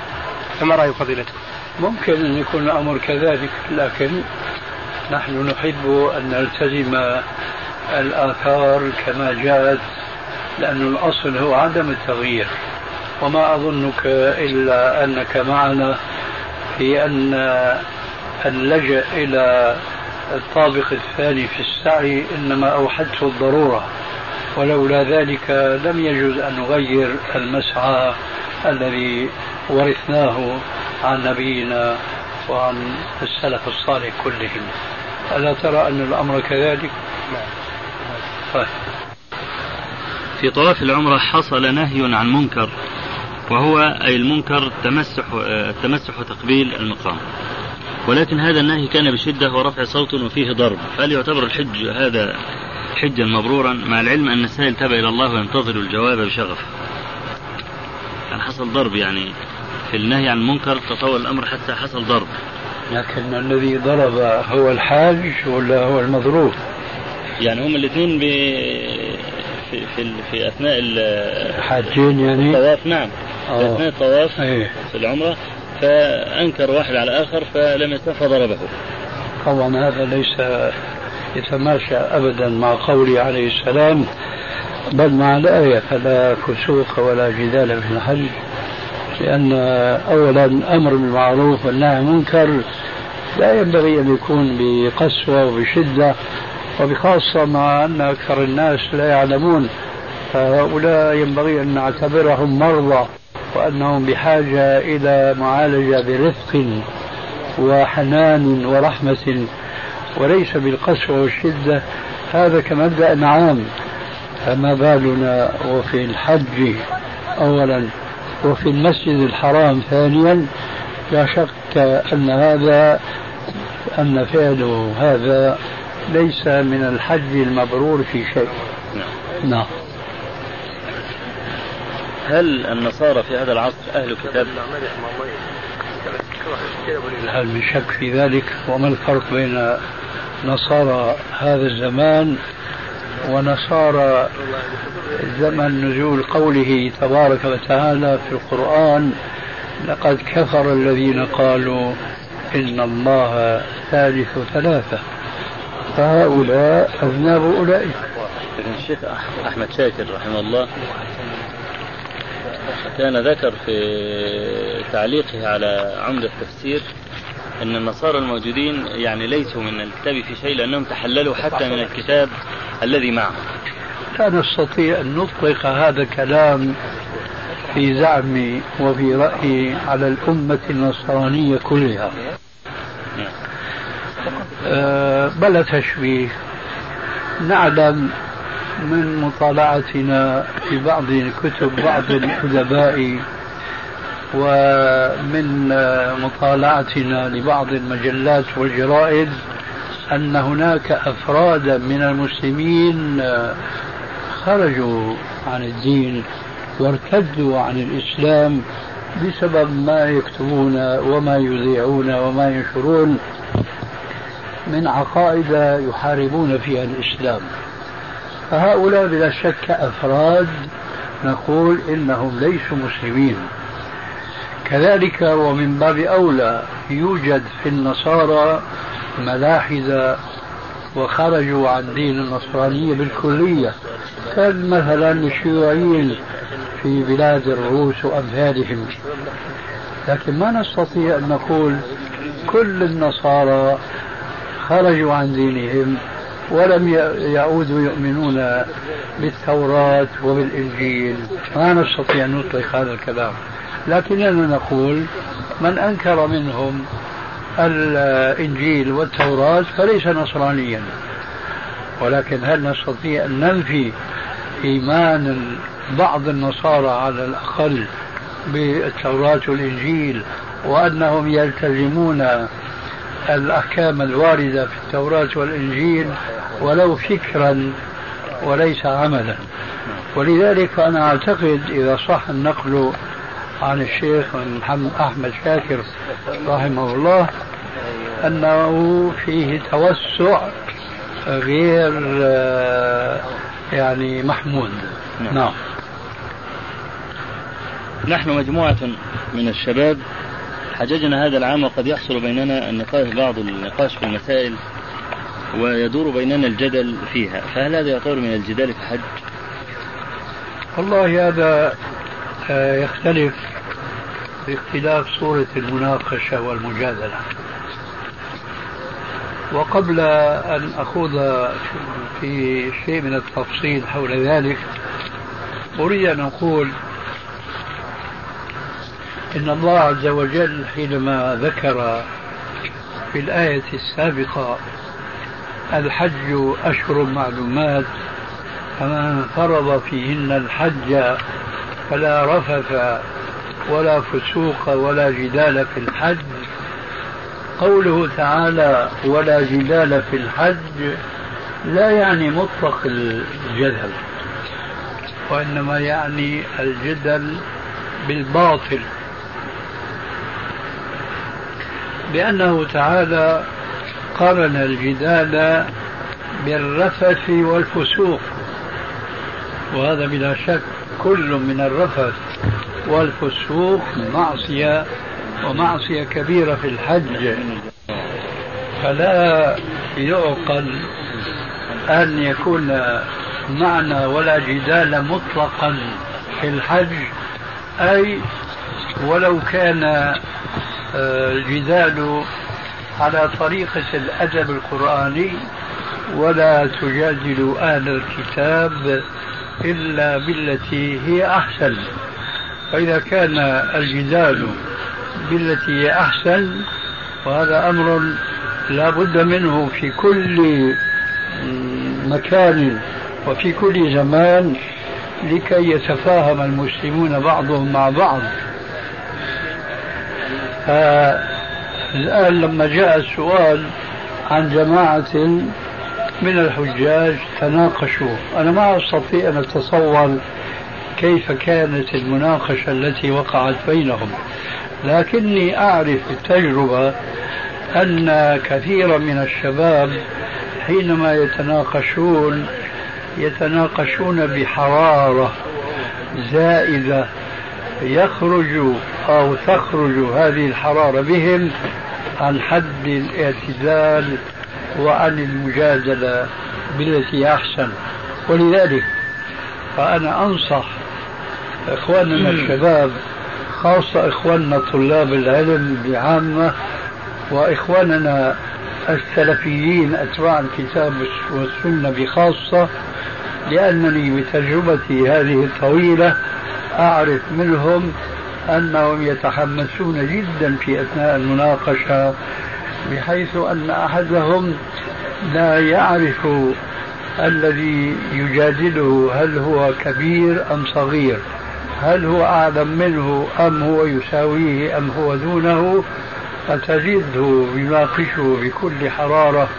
فما رأي فضيلته؟ ممكن أن يكون الأمر كذلك لكن نحن نحب أن نلتزم الآثار كما جاءت لأن الأصل هو عدم التغيير وما أظنك إلا أنك معنا في أن اللجأ إلى الطابق الثاني في السعي إنما أوحدته الضرورة. ولولا ذلك لم يجوز أن نغير المسعى الذي ورثناه عن نبينا وعن السلف الصالح كلهم. ألا ترى أن الأمر كذلك؟ نعم. طيب. في طواف العمرة حصل نهي عن منكر وهو أي المنكر التمسح التمسح وتقبيل المقام. ولكن هذا النهي كان بشدة ورفع صوت وفيه ضرب. فهل يعتبر الحج هذا حجا مبرورا مع العلم أن السائل تاب إلى الله وينتظر الجواب بشغف كان حصل ضرب يعني في النهي عن المنكر تطور الأمر حتى حصل ضرب. لكن الذي ضرب هو الحاج ولا هو المضروب؟ يعني هم الاثنين ب... في في, في أثناء الحاجين يعني؟ الطواف نعم. في آه. أثناء الطواف إيه. في العمرة. فأنكر واحد على آخر فلم يستطع فضربه طبعا هذا ليس يتماشى ابدا مع قوله عليه السلام بل مع الآية فلا فسوق ولا جدال في الحج لأن أولا أمر بالمعروف والنهي عن المنكر لا ينبغي أن يكون بقسوة وبشدة وبخاصة مع أن أكثر الناس لا يعلمون فهؤلاء ينبغي أن نعتبرهم مرضى. وأنهم بحاجة إلى معالجة برفق وحنان ورحمة وليس بالقسوة والشدة. هذا كمبدأ عام فما بالنا وفي الحج أولا وفي المسجد الحرام ثانيا لا شك أن هذا أن فعله هذا ليس من الحج المبرور في شيء. نعم, نعم. هل النصارى في هذا العصر أهل كتاب؟ هل من شك في ذلك؟ وما الفرق بين نصارى هذا الزمان ونصارى زمن نزول قوله تبارك وتعالى في القرآن لقد كفر الذين قالوا إن الله ثالث ثلاثة فهؤلاء أذناب أولئك. الشيخ أحمد شاكر رحمه الله كان ذكر في تعليقه على عمدة التفسير أن النصارى الموجودين يعني ليسوا من الكتاب في شيء لأنهم تحللوا حتى من الكتاب الذي معهم لا نستطيع أن نطلق هذا الكلام في زعمي وفي رأيي على الأمة النصرانية كلها. أه بلا تشبيه نعلم من مطالعتنا في بعض كتب بعض الأدباء ومن مطالعتنا لبعض المجلات والجرائد أن هناك أفرادا من المسلمين خرجوا عن الدين وارتدوا عن الإسلام بسبب ما يكتبون وما يذيعون وما ينشرون من عقائد يحاربون فيها الإسلام. فهؤلاء بلا شك أفراد نقول إنهم ليسوا مسلمين. كذلك ومن باب أولى يوجد في النصارى ملاحدة وخرجوا عن دين النصرانية بالكلية كان مثلا الشيوعيين في بلاد الروس وأمثالهم. لكن ما نستطيع أن نقول كل النصارى خرجوا عن دينهم ولم يعودوا يؤمنون بالتوراة وبالإنجيل. ما نستطيع أن نطلق هذا الكلام. لكننا نقول من أنكر منهم الإنجيل والتوراة فليس نصرانيا. ولكن هل نستطيع أن ننفي إيمان بعض النصارى على الأقل بالتوراة والإنجيل وأنهم يلتزمون الأحكام الواردة في التوراة والإنجيل ولو فكرا وليس عملا. ولذلك فأنا أعتقد إذا صح النقل عن الشيخ محمد أحمد شاكر رحمه الله أنه فيه توسع غير يعني محمود. نعم, نعم. نحن مجموعة من الشباب حججنا هذا العام وقد يحصل بيننا النقاش بعض النقاش في المسائل ويدور بيننا الجدل فيها فهل هذا يعتبر من الجدال في الحج؟ والله هذا آه، يختلف باختلاف صورة المناقشة والمجادلة وقبل أن أخوض في شيء من التفصيل حول ذلك أريد أن أقول إن الله عز وجل حينما ذكر في الآية السابقة الحج أشهر معلومات فمن فرض فيهن الحج فلا رفث ولا فسوق ولا جدال في الحج. قوله تعالى ولا جدال في الحج لا يعني مطلق الجدل وإنما يعني الجدل بالباطل. لأنه تعالى قارن الجدال بالرفث والفسوق. وهذا بلا شك كل من الرفث والفسوق معصية ومعصية كبيرة في الحج. فلا يعقل أن يكون معنى ولا جدال مطلقا في الحج. أي ولو كان الجدال على طريقة الأدب القرآني ولا تجادلوا أهل الكتاب إلا بالتي هي أحسن. فإذا كان الجدال بالتي هي أحسن وهذا أمر لا بد منه في كل مكان وفي كل زمان لكي يتفاهم المسلمون بعضهم مع بعض. الآن لما جاء السؤال عن جماعة من الحجاج تناقشوا. أنا ما أستطيع أن أتصور كيف كانت المناقشة التي وقعت بينهم لكني أعرف بالتجربة أن كثيرا من الشباب حينما يتناقشون يتناقشون بحرارة زائدة. يخرج أو تخرج هذه الحرارة بهم عن حد الاعتدال وعن المجادلة بالتي أحسن. ولذلك فأنا أنصح إخواننا الشباب خاصة إخواننا طلاب العلم بعامة وإخواننا السلفيين أتباع الكتاب والسنة بخاصة لأنني بتجربتي هذه الطويلة أعرف منهم أنهم يتحمسون جدا في أثناء المناقشة بحيث أن أحدهم لا يعرف الذي يجادله هل هو كبير أم صغير هل هو أعلم منه أم هو يساويه أم هو دونه فتجده يناقشه بكل حرارة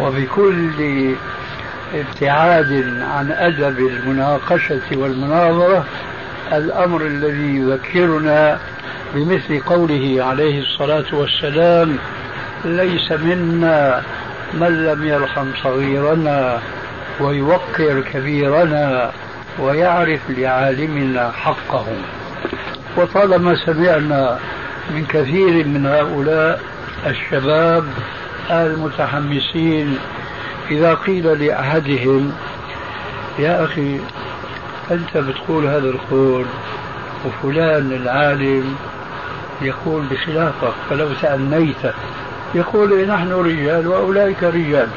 وبكل ابتعاد عن أدب المناقشة والمناظرة. الأمر الذي يذكرنا بمثل قوله عليه الصلاة والسلام ليس منا من لم يرحم صغيرنا ويوقر كبيرنا ويعرف لعالمنا حقه. وطالما سمعنا من كثير من هؤلاء الشباب المتحمسين إذا قيل لأحدهم يا أخي أنت بتقول هذا القول وفلان العالم يقول بخلافك فلو تأنيت يقول إيه نحن رجال وأولئك رجال.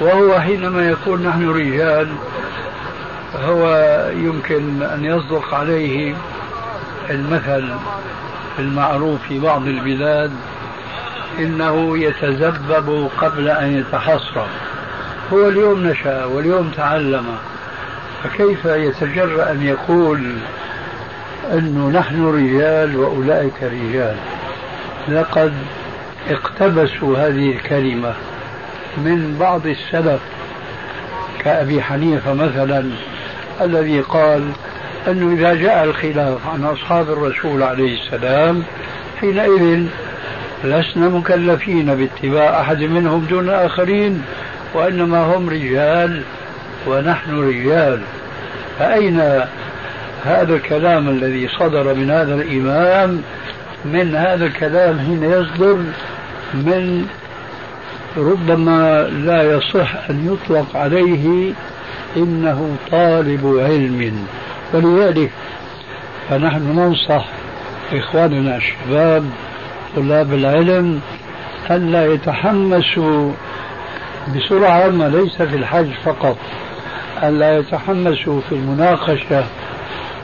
وهو حينما يقول نحن رجال هو يمكن أن يصدق عليه المثل المعروف في بعض البلاد إنه يتذبب قبل أن يتحصر. هو اليوم نشأ واليوم تعلم. فكيف يتجرأ أن يقول أنه نحن رجال وأولئك رجال؟ لقد اقتبسوا هذه الكلمة من بعض السلف كأبي حنيفة مثلا الذي قال أنه إذا جاء الخلاف عن أصحاب الرسول عليه السلام حينئذ لسنا مكلفين باتباع أحد منهم دون الآخرين وإنما هم رجال. ونحن رجال. فأين هذا الكلام الذي صدر من هذا الإمام؟ من هذا الكلام حين يصدر من ربما لا يصح أن يطلق عليه إنه طالب علم. ولذلك فنحن ننصح إخواننا الشباب طلاب العلم أن لا يتحمسوا بسرعة ما ليس في الحج فقط. أن لا يتحمسوا في المناقشة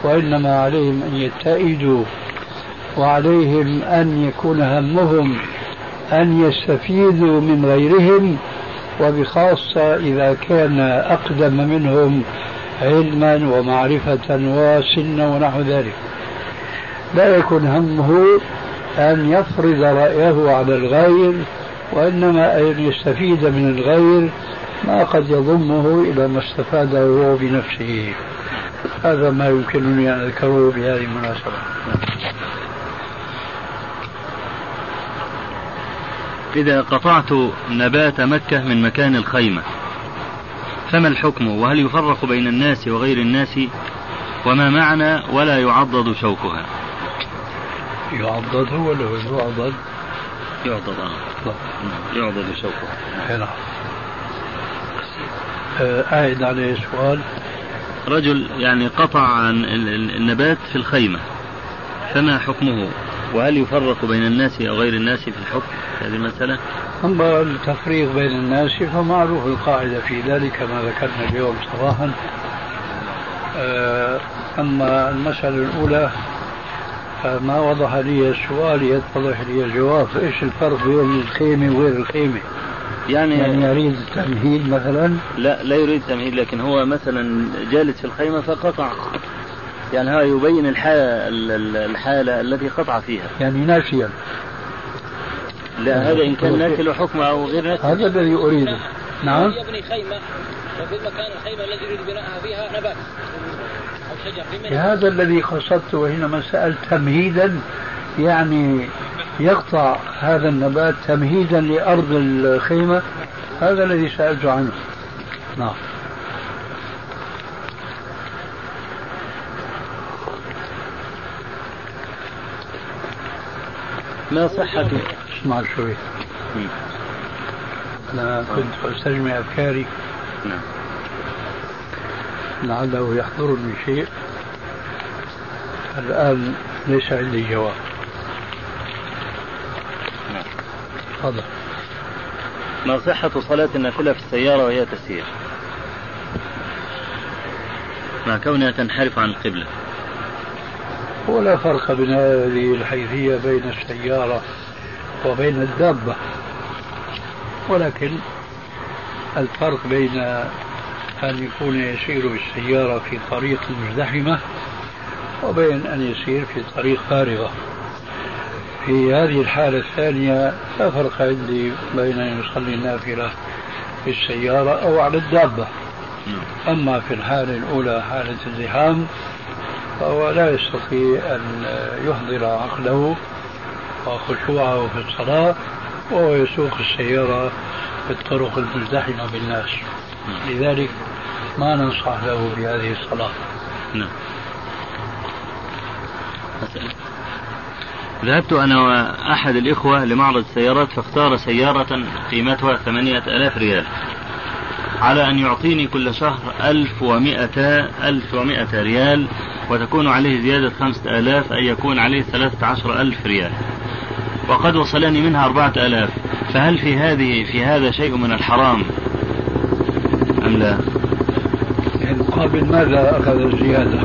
وإنما عليهم أن يتئدوا وعليهم أن يكون همهم أن يستفيدوا من غيرهم وبخاصة إذا كان أقدم منهم علما ومعرفة وسنا ونحو ذلك. لا يكون همه أن يفرض رأيه على الغير وإنما أن يستفيد من الغير ما قد يضمه إلى ما استفاده هو بنفسه. هذا ما يمكنني أن أذكره بهذه المناسبة. إذا قطعت نبات مكة من مكان الخيمة فما الحكم؟ وهل يفرق بين الناس وغير الناس؟ وما معنى ولا يعضد شوكها؟ يعضد هو ولا يعضد؟ يعضد. آه. يعضد شوكها. نعم. أعد عليه سؤال رجل يعني قطع عن النبات في الخيمة فما حكمه وهل يفرق بين الناس أو غير الناس في الحكم في هذه المسألة؟ أما التفريق بين الناس فمعروف القاعدة في ذلك كما ذكرنا اليوم صباحا آه، أما المسألة الأولى ما وضح لي السؤال يتضح لي الجواب إيش الفرق بين الخيمة وغير الخيمة؟ يعني, يعني يريد التمهيد مثلا؟ لا لا يريد تمهيد لكن هو مثلا جالس في الخيمة فقطع. يعني هذا يبين الحالة الحالة التي قطع فيها. يعني ناسيا لا هذا إن كان ناكل وحكمه أو غير ناكل هذا الذي أريده. نعم. يبني خيمة وفي المكان الخيمة الذي يريد بناءها فيها نبات أو شجر هذا الذي قصدته حينما سألت تمهيدا يعني يقطع هذا النبات تمهيدا لأرض الخيمة. هذا الذي سألت عنه. نعم. ما صحة؟ اسمع شوي. أنا كنت أستجمع أفكاري. نعم. لعله يحضرني شيء. الآن ليس عندي جواب نعم تفضل. ما صحة صلاة النافلة في السيارة وهي تسير. مع كونها تنحرف عن القبلة. ولا فرق بين هذه الحيثية بين السيارة وبين الدابة. ولكن الفرق بين أن يكون يسير بالسيارة في طريق مزدحمة وبين أن يسير في طريق فارغة. في هذه الحالة الثانية لا فرق عندي بين أن يصلي النافلة في السيارة أو على الدابة. أما في الحالة الأولى حالة الزحام فهو لا يستطيع أن يحضر عقله وخشوعه في الصلاة وهو يسوق السيارة في الطرق المزدحمة بالناس. لذلك ما ننصح له بهذه الصلاة. نعم. ذهبت أنا وأحد الإخوة لمعرض السيارات فاختار سيارة قيمتها ثمانية ألاف ريال على أن يعطيني كل شهر ألف ومائة ألف ومائة ريال وتكون عليه زيادة خمسة آلاف أي يكون عليه ثلاثة عشر ألف ريال وقد وصلني منها أربعة آلاف فهل في هذه في هذا شيء من الحرام أم لا؟ يعني مقابل ماذا أخذ الزيادة؟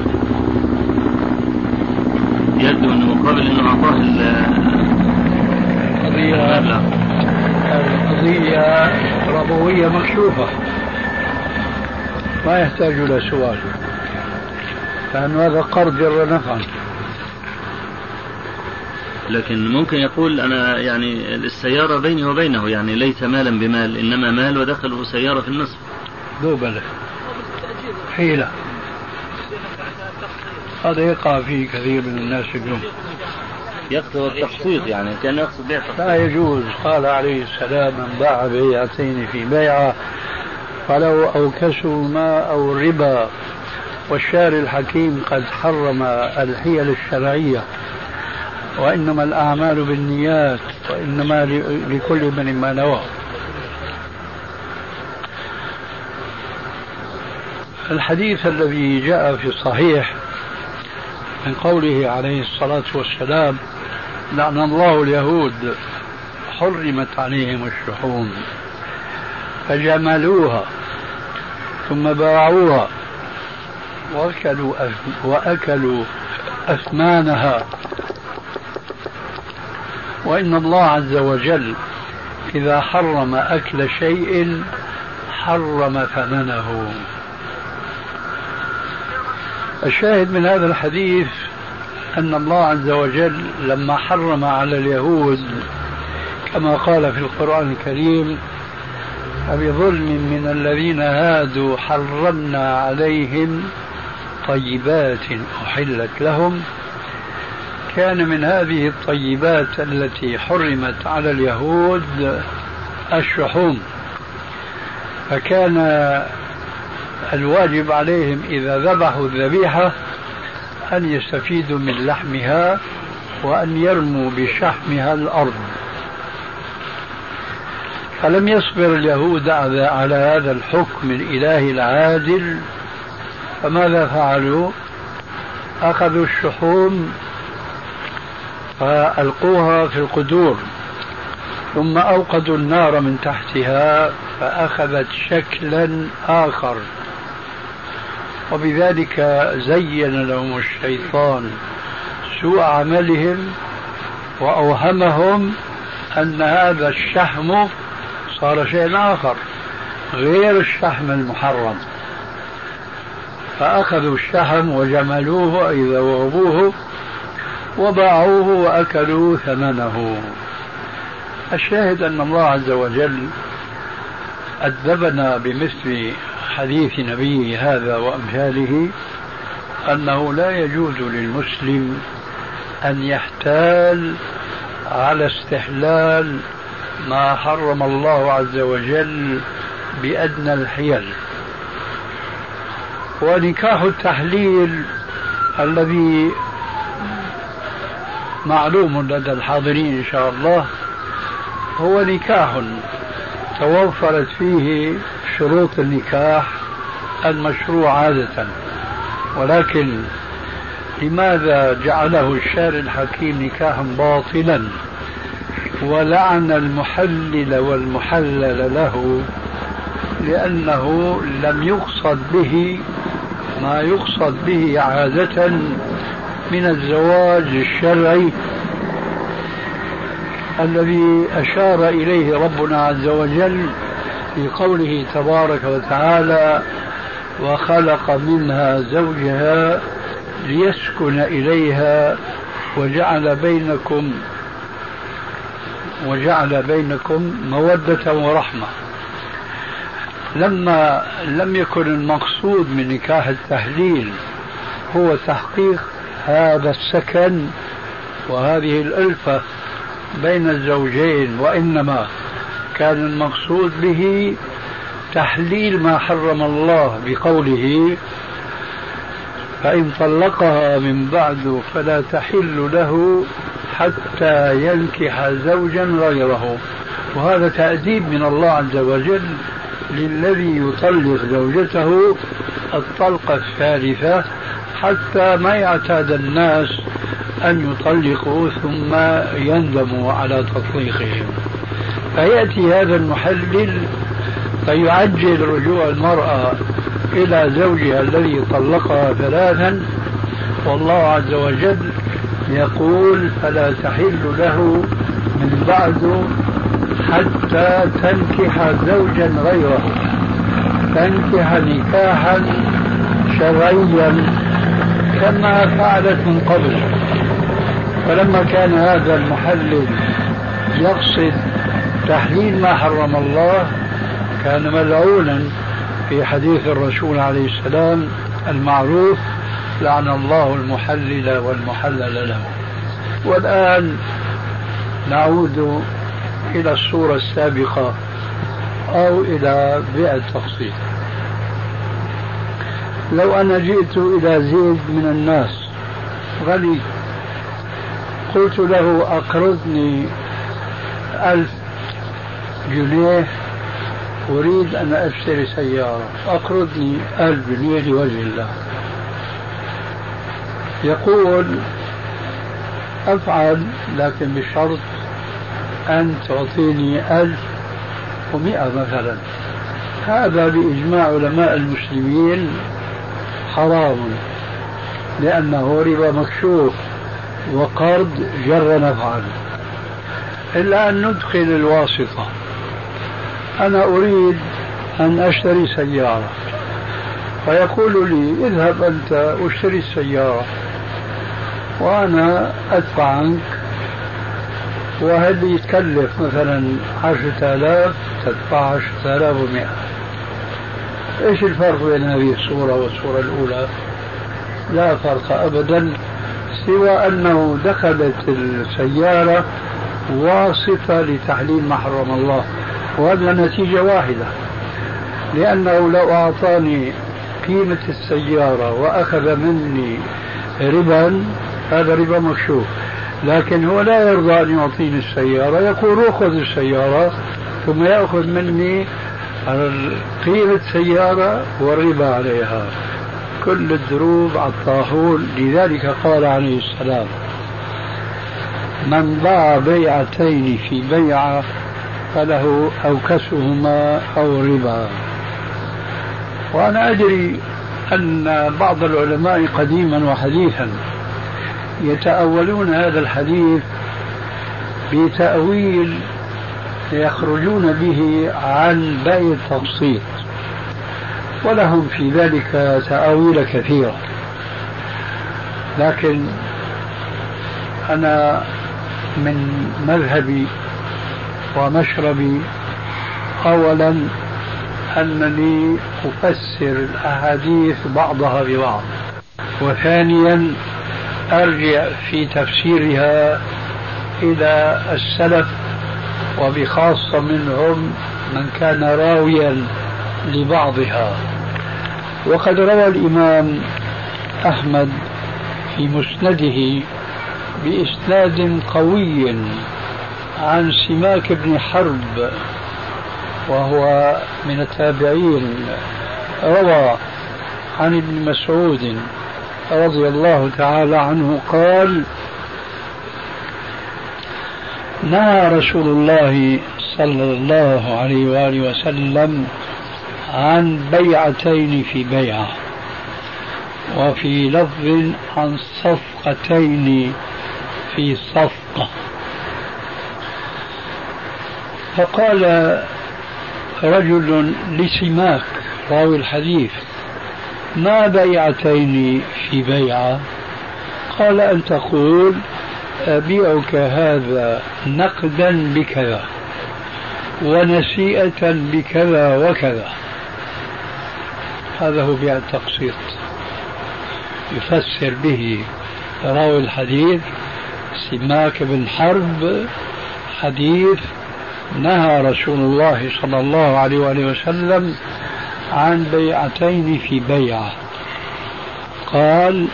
يبدو أنه مقابل أنه أعطاه القضية القضية ربوية مكشوفة. ما يحتاج إلى سؤال. لأن هذا قرض جر نفعا لكن ممكن يقول أنا يعني السيارة بيني وبينه يعني ليس مالا بمال إنما مال ودخله سيارة في النصف. دوبلة حيلة. هذا يقع فيه كثير من الناس اليوم. يقصد التقسيط يعني كان يقصد بيع لا يجوز. قال عليه السلام من باع بيعتين في بيعة فلو أوكسوا ما أو الربا والشارع الحكيم قد حرم الحيل الشرعية. وإنما الأعمال بالنيات وإنما لكل من ما نوى. الحديث الذي جاء في الصحيح من قوله عليه الصلاة والسلام لعن الله اليهود حرمت عليهم الشحوم فجملوها ثم باعوها وأكلوا وأكلوا أثمانها. وإن الله عز وجل إذا حرم أكل شيء حرم ثمنه. الشاهد من هذا الحديث أن الله عز وجل لما حرم على اليهود كما قال في القرآن الكريم فبظلم من الذين هادوا حرمنا عليهم طيبات أحلت لهم. كان من هذه الطيبات التي حرمت على اليهود الشحوم. فكان الواجب عليهم إذا ذبحوا الذبيحة أن يستفيدوا من لحمها وأن يرموا بشحمها الأرض فلم يصبر اليهود على هذا الحكم الإلهي العادل فماذا فعلوا؟ أخذوا الشحوم فألقوها في القدور ثم أوقدوا النار من تحتها فأخذت شكلا آخر وبذلك زين لهم الشيطان سوء عملهم وأوهمهم أن هذا الشحم صار شيء آخر غير الشحم المحرم. فأخذوا الشحم وجملوه أي ذوبوه وباعوه وأكلوا ثمنه. الشاهد أن الله عز وجل أدبنا بمثل حديث نبيه هذا وأمثاله أنه لا يجوز للمسلم أن يحتال على استحلال ما حرم الله عز وجل بأدنى الحيل. ونكاح التحليل الذي معلوم لدى الحاضرين إن شاء الله هو نكاح توفرت فيه شروط النكاح المشروع عادة. ولكن لماذا جعله الشارع الحكيم نكاحا باطلا؟ ولعن المحلل والمحلل له لأنه لم يقصد به ما يقصد به عادة من الزواج الشرعي الذي أشار إليه ربنا عز وجل في قوله تبارك وتعالى وخلق منها زوجها ليسكن إليها وجعل بينكم وجعل بينكم مودة ورحمة. لما لم يكن المقصود من نكاح التحليل هو تحقيق هذا السكن وهذه الألفة بين الزوجين وإنما كان المقصود به تحليل ما حرم الله بقوله فإن طلقها من بعد فلا تحل له حتى ينكح زوجا غيره. وهذا تأديب من الله عز وجل للذي يطلق زوجته الطلقة الثالثة حتى ما يعتاد الناس أن يطلقوا ثم يندموا على تطليقهم. فيأتي هذا المحلل فيعجل رجوع المرأة إلى زوجها الذي طلقها ثلاثا. والله عز وجل يقول فلا تحل له من بعد حتى تنكح زوجا غيره. تنكح نكاحا شرعيا كما فعلت من قبل. فلما كان هذا المحلل يقصد تحليل ما حرم الله كان ملعونا في حديث الرسول عليه السلام المعروف لعن الله المحلل والمحلل له. والآن نعود إلى الصورة السابقة أو إلى بيع التفصيل. لو أنا جئت إلى زيد من الناس غني قلت له أقرضني ألف جنيه أريد أن أشتري سيارة. أقرضني ألف جنيه لوجه الله. يقول أفعل لكن بشرط أن تعطيني ألف ومئة مثلا. هذا بإجماع علماء المسلمين حرام لأنه ربا مكشوف وقرض جر نفعا. إلا أن ندخل الواسطة. أنا أريد أن أشتري سيارة. فيقول لي اذهب أنت واشتري السيارة. وأنا أدفع عنك. وهل يتكلف مثلا عشرة آلاف؟ تدفع عشرة آلاف ومئة. إيش الفرق بين هذه الصورة والصورة الأولى؟ لا فرق أبدا سوى أنه دخلت السيارة واصفة لتحليل ما حرم الله. وهذا نتيجة واحدة. لأنه لو أعطاني قيمة السيارة وأخذ مني ربا هذا ربا مكشوف. لكن هو لا يرضى أن يعطيني السيارة يقول خذ السيارة ثم يأخذ مني قيمة سيارة والربا عليها. كل الدروب على الطاحون. لذلك قال عليه السلام من باع بيعتين في بيعة فله أوكسهما أو ربا. وأنا أدري أن بعض العلماء قديما وحديثا يتأولون هذا الحديث بتأويل يخرجون به عن بيع التبسيط ولهم في ذلك تأويل كثيرة. لكن أنا من مذهبي ومشربي أولا أنني أفسر الأحاديث بعضها ببعض. وثانيا أرجع في تفسيرها إلى السلف وبخاصة منهم من كان راويا لبعضها. وقد روى الإمام أحمد في مسنده بإسناد قوي. عن سماك بن حرب وهو من التابعين روى عن ابن مسعود رضي الله تعالى عنه قال نهى رسول الله صلى الله عليه وآله وسلم عن بيعتين في بيعة وفي لفظ عن صفقتين في صفقة. فقال رجل لسماك راوي الحديث ما بيعتين في بيعة؟ قال أن تقول أبيعك هذا نقدا بكذا ونسيئة بكذا وكذا. هذا هو بيع التقسيط. يفسر به راوي الحديث سماك بن حرب حديث نهى رسول الله صلى الله عليه وآله وسلم عن بيعتين في بيعة. قال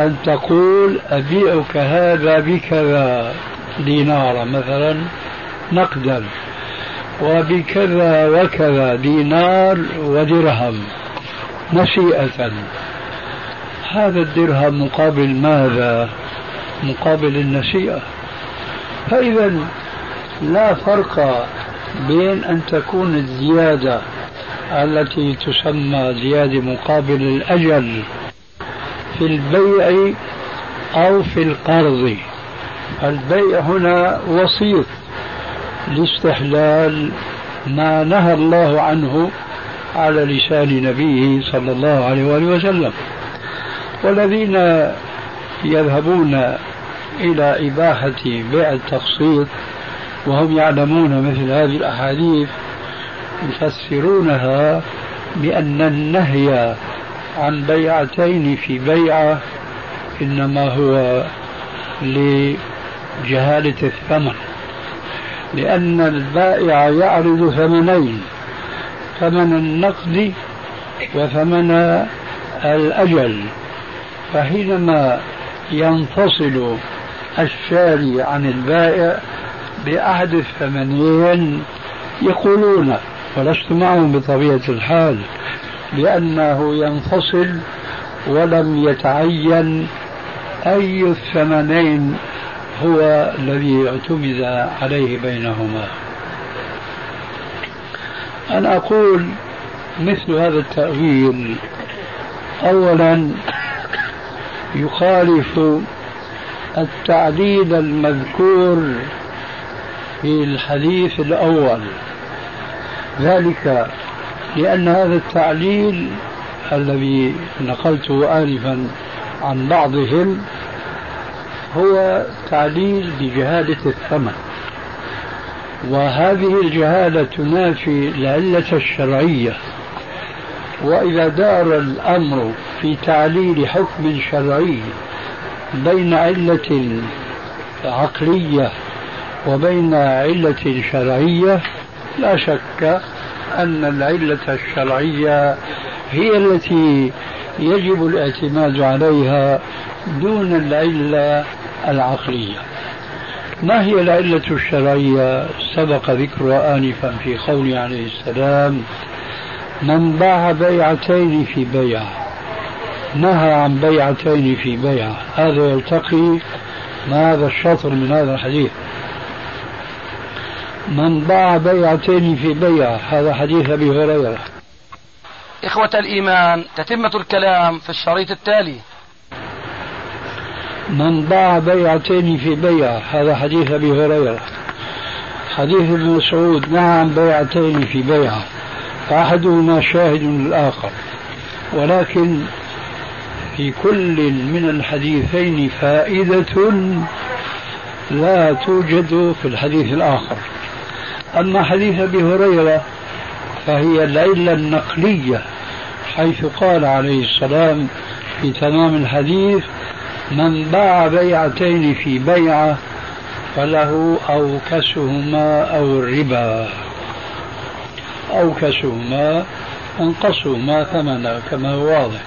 أن تقول أبيعك هذا بكذا دينارا مثلا نقدا وبكذا وكذا دينار ودرهم نسيئة. هذا الدرهم مقابل ماذا؟ مقابل النسيئة. فإذا لا فرق بين أن تكون الزيادة التي تسمى زيادة مقابل الأجل في البيع أو في القرض. البيع هنا وسيط لاستحلال ما نهى الله عنه على لسان نبيه صلى الله عليه وآله وسلم. والذين يذهبون إلى إباحة بيع التقسيط وهم يعلمون مثل هذه الأحاديث يفسرونها بأن النهي عن بيعتين في بيعة إنما هو لجهالة الثمن لأن البائع يعرض ثمنين ثمن النقد وثمن الأجل فحينما ينفصل الشاري عن البائع بأحد الثمنين يقولون ولست معهم بطبيعة الحال لأنه ينفصل ولم يتعين أي الثمنين هو الذي اعتمد عليه بينهما. أنا أقول مثل هذا التأويل. أولا يخالف التعليل المذكور في الحديث الأول. ذلك لأن هذا التعليل الذي نقلته آنفا عن بعضهم هو تعليل بجهالة الثمن. وهذه الجهالة تنافي العلة الشرعية. وإذا دار الأمر في تعليل حكم شرعي بين علة عقلية وبين علة شرعية لا شك أن العلة الشرعية هي التي يجب الاعتماد عليها دون العلة العقلية. ما هي العلة الشرعية؟ سبق ذكرها آنفا في قوله عليه السلام من باع بيعتين في بيع نهى عن بيعتين في بيع هذا يلتقي ما هذا الشطر من هذا الحديث. من باع بيعتين في بيعة. هذا حديث أبي هريرة. إخوة الإيمان تتمة الكلام في الشريط التالي. من باع بيعتين في بيعة. هذا حديث أبي هريرة. حديث ابن مسعود. نعم بيعتين في بيعة. فأحدهما شاهد للآخر ولكن في كل من الحديثين فائدة لا توجد في الحديث الآخر. أما حديث أبي هريرة فهي العلة النقلية حيث قال عليه السلام في تمام الحديث من باع بيعتين في بيعة فله أوكسهما أو الربا أوكسهما أنقصهما ثمنا كما هو واضح.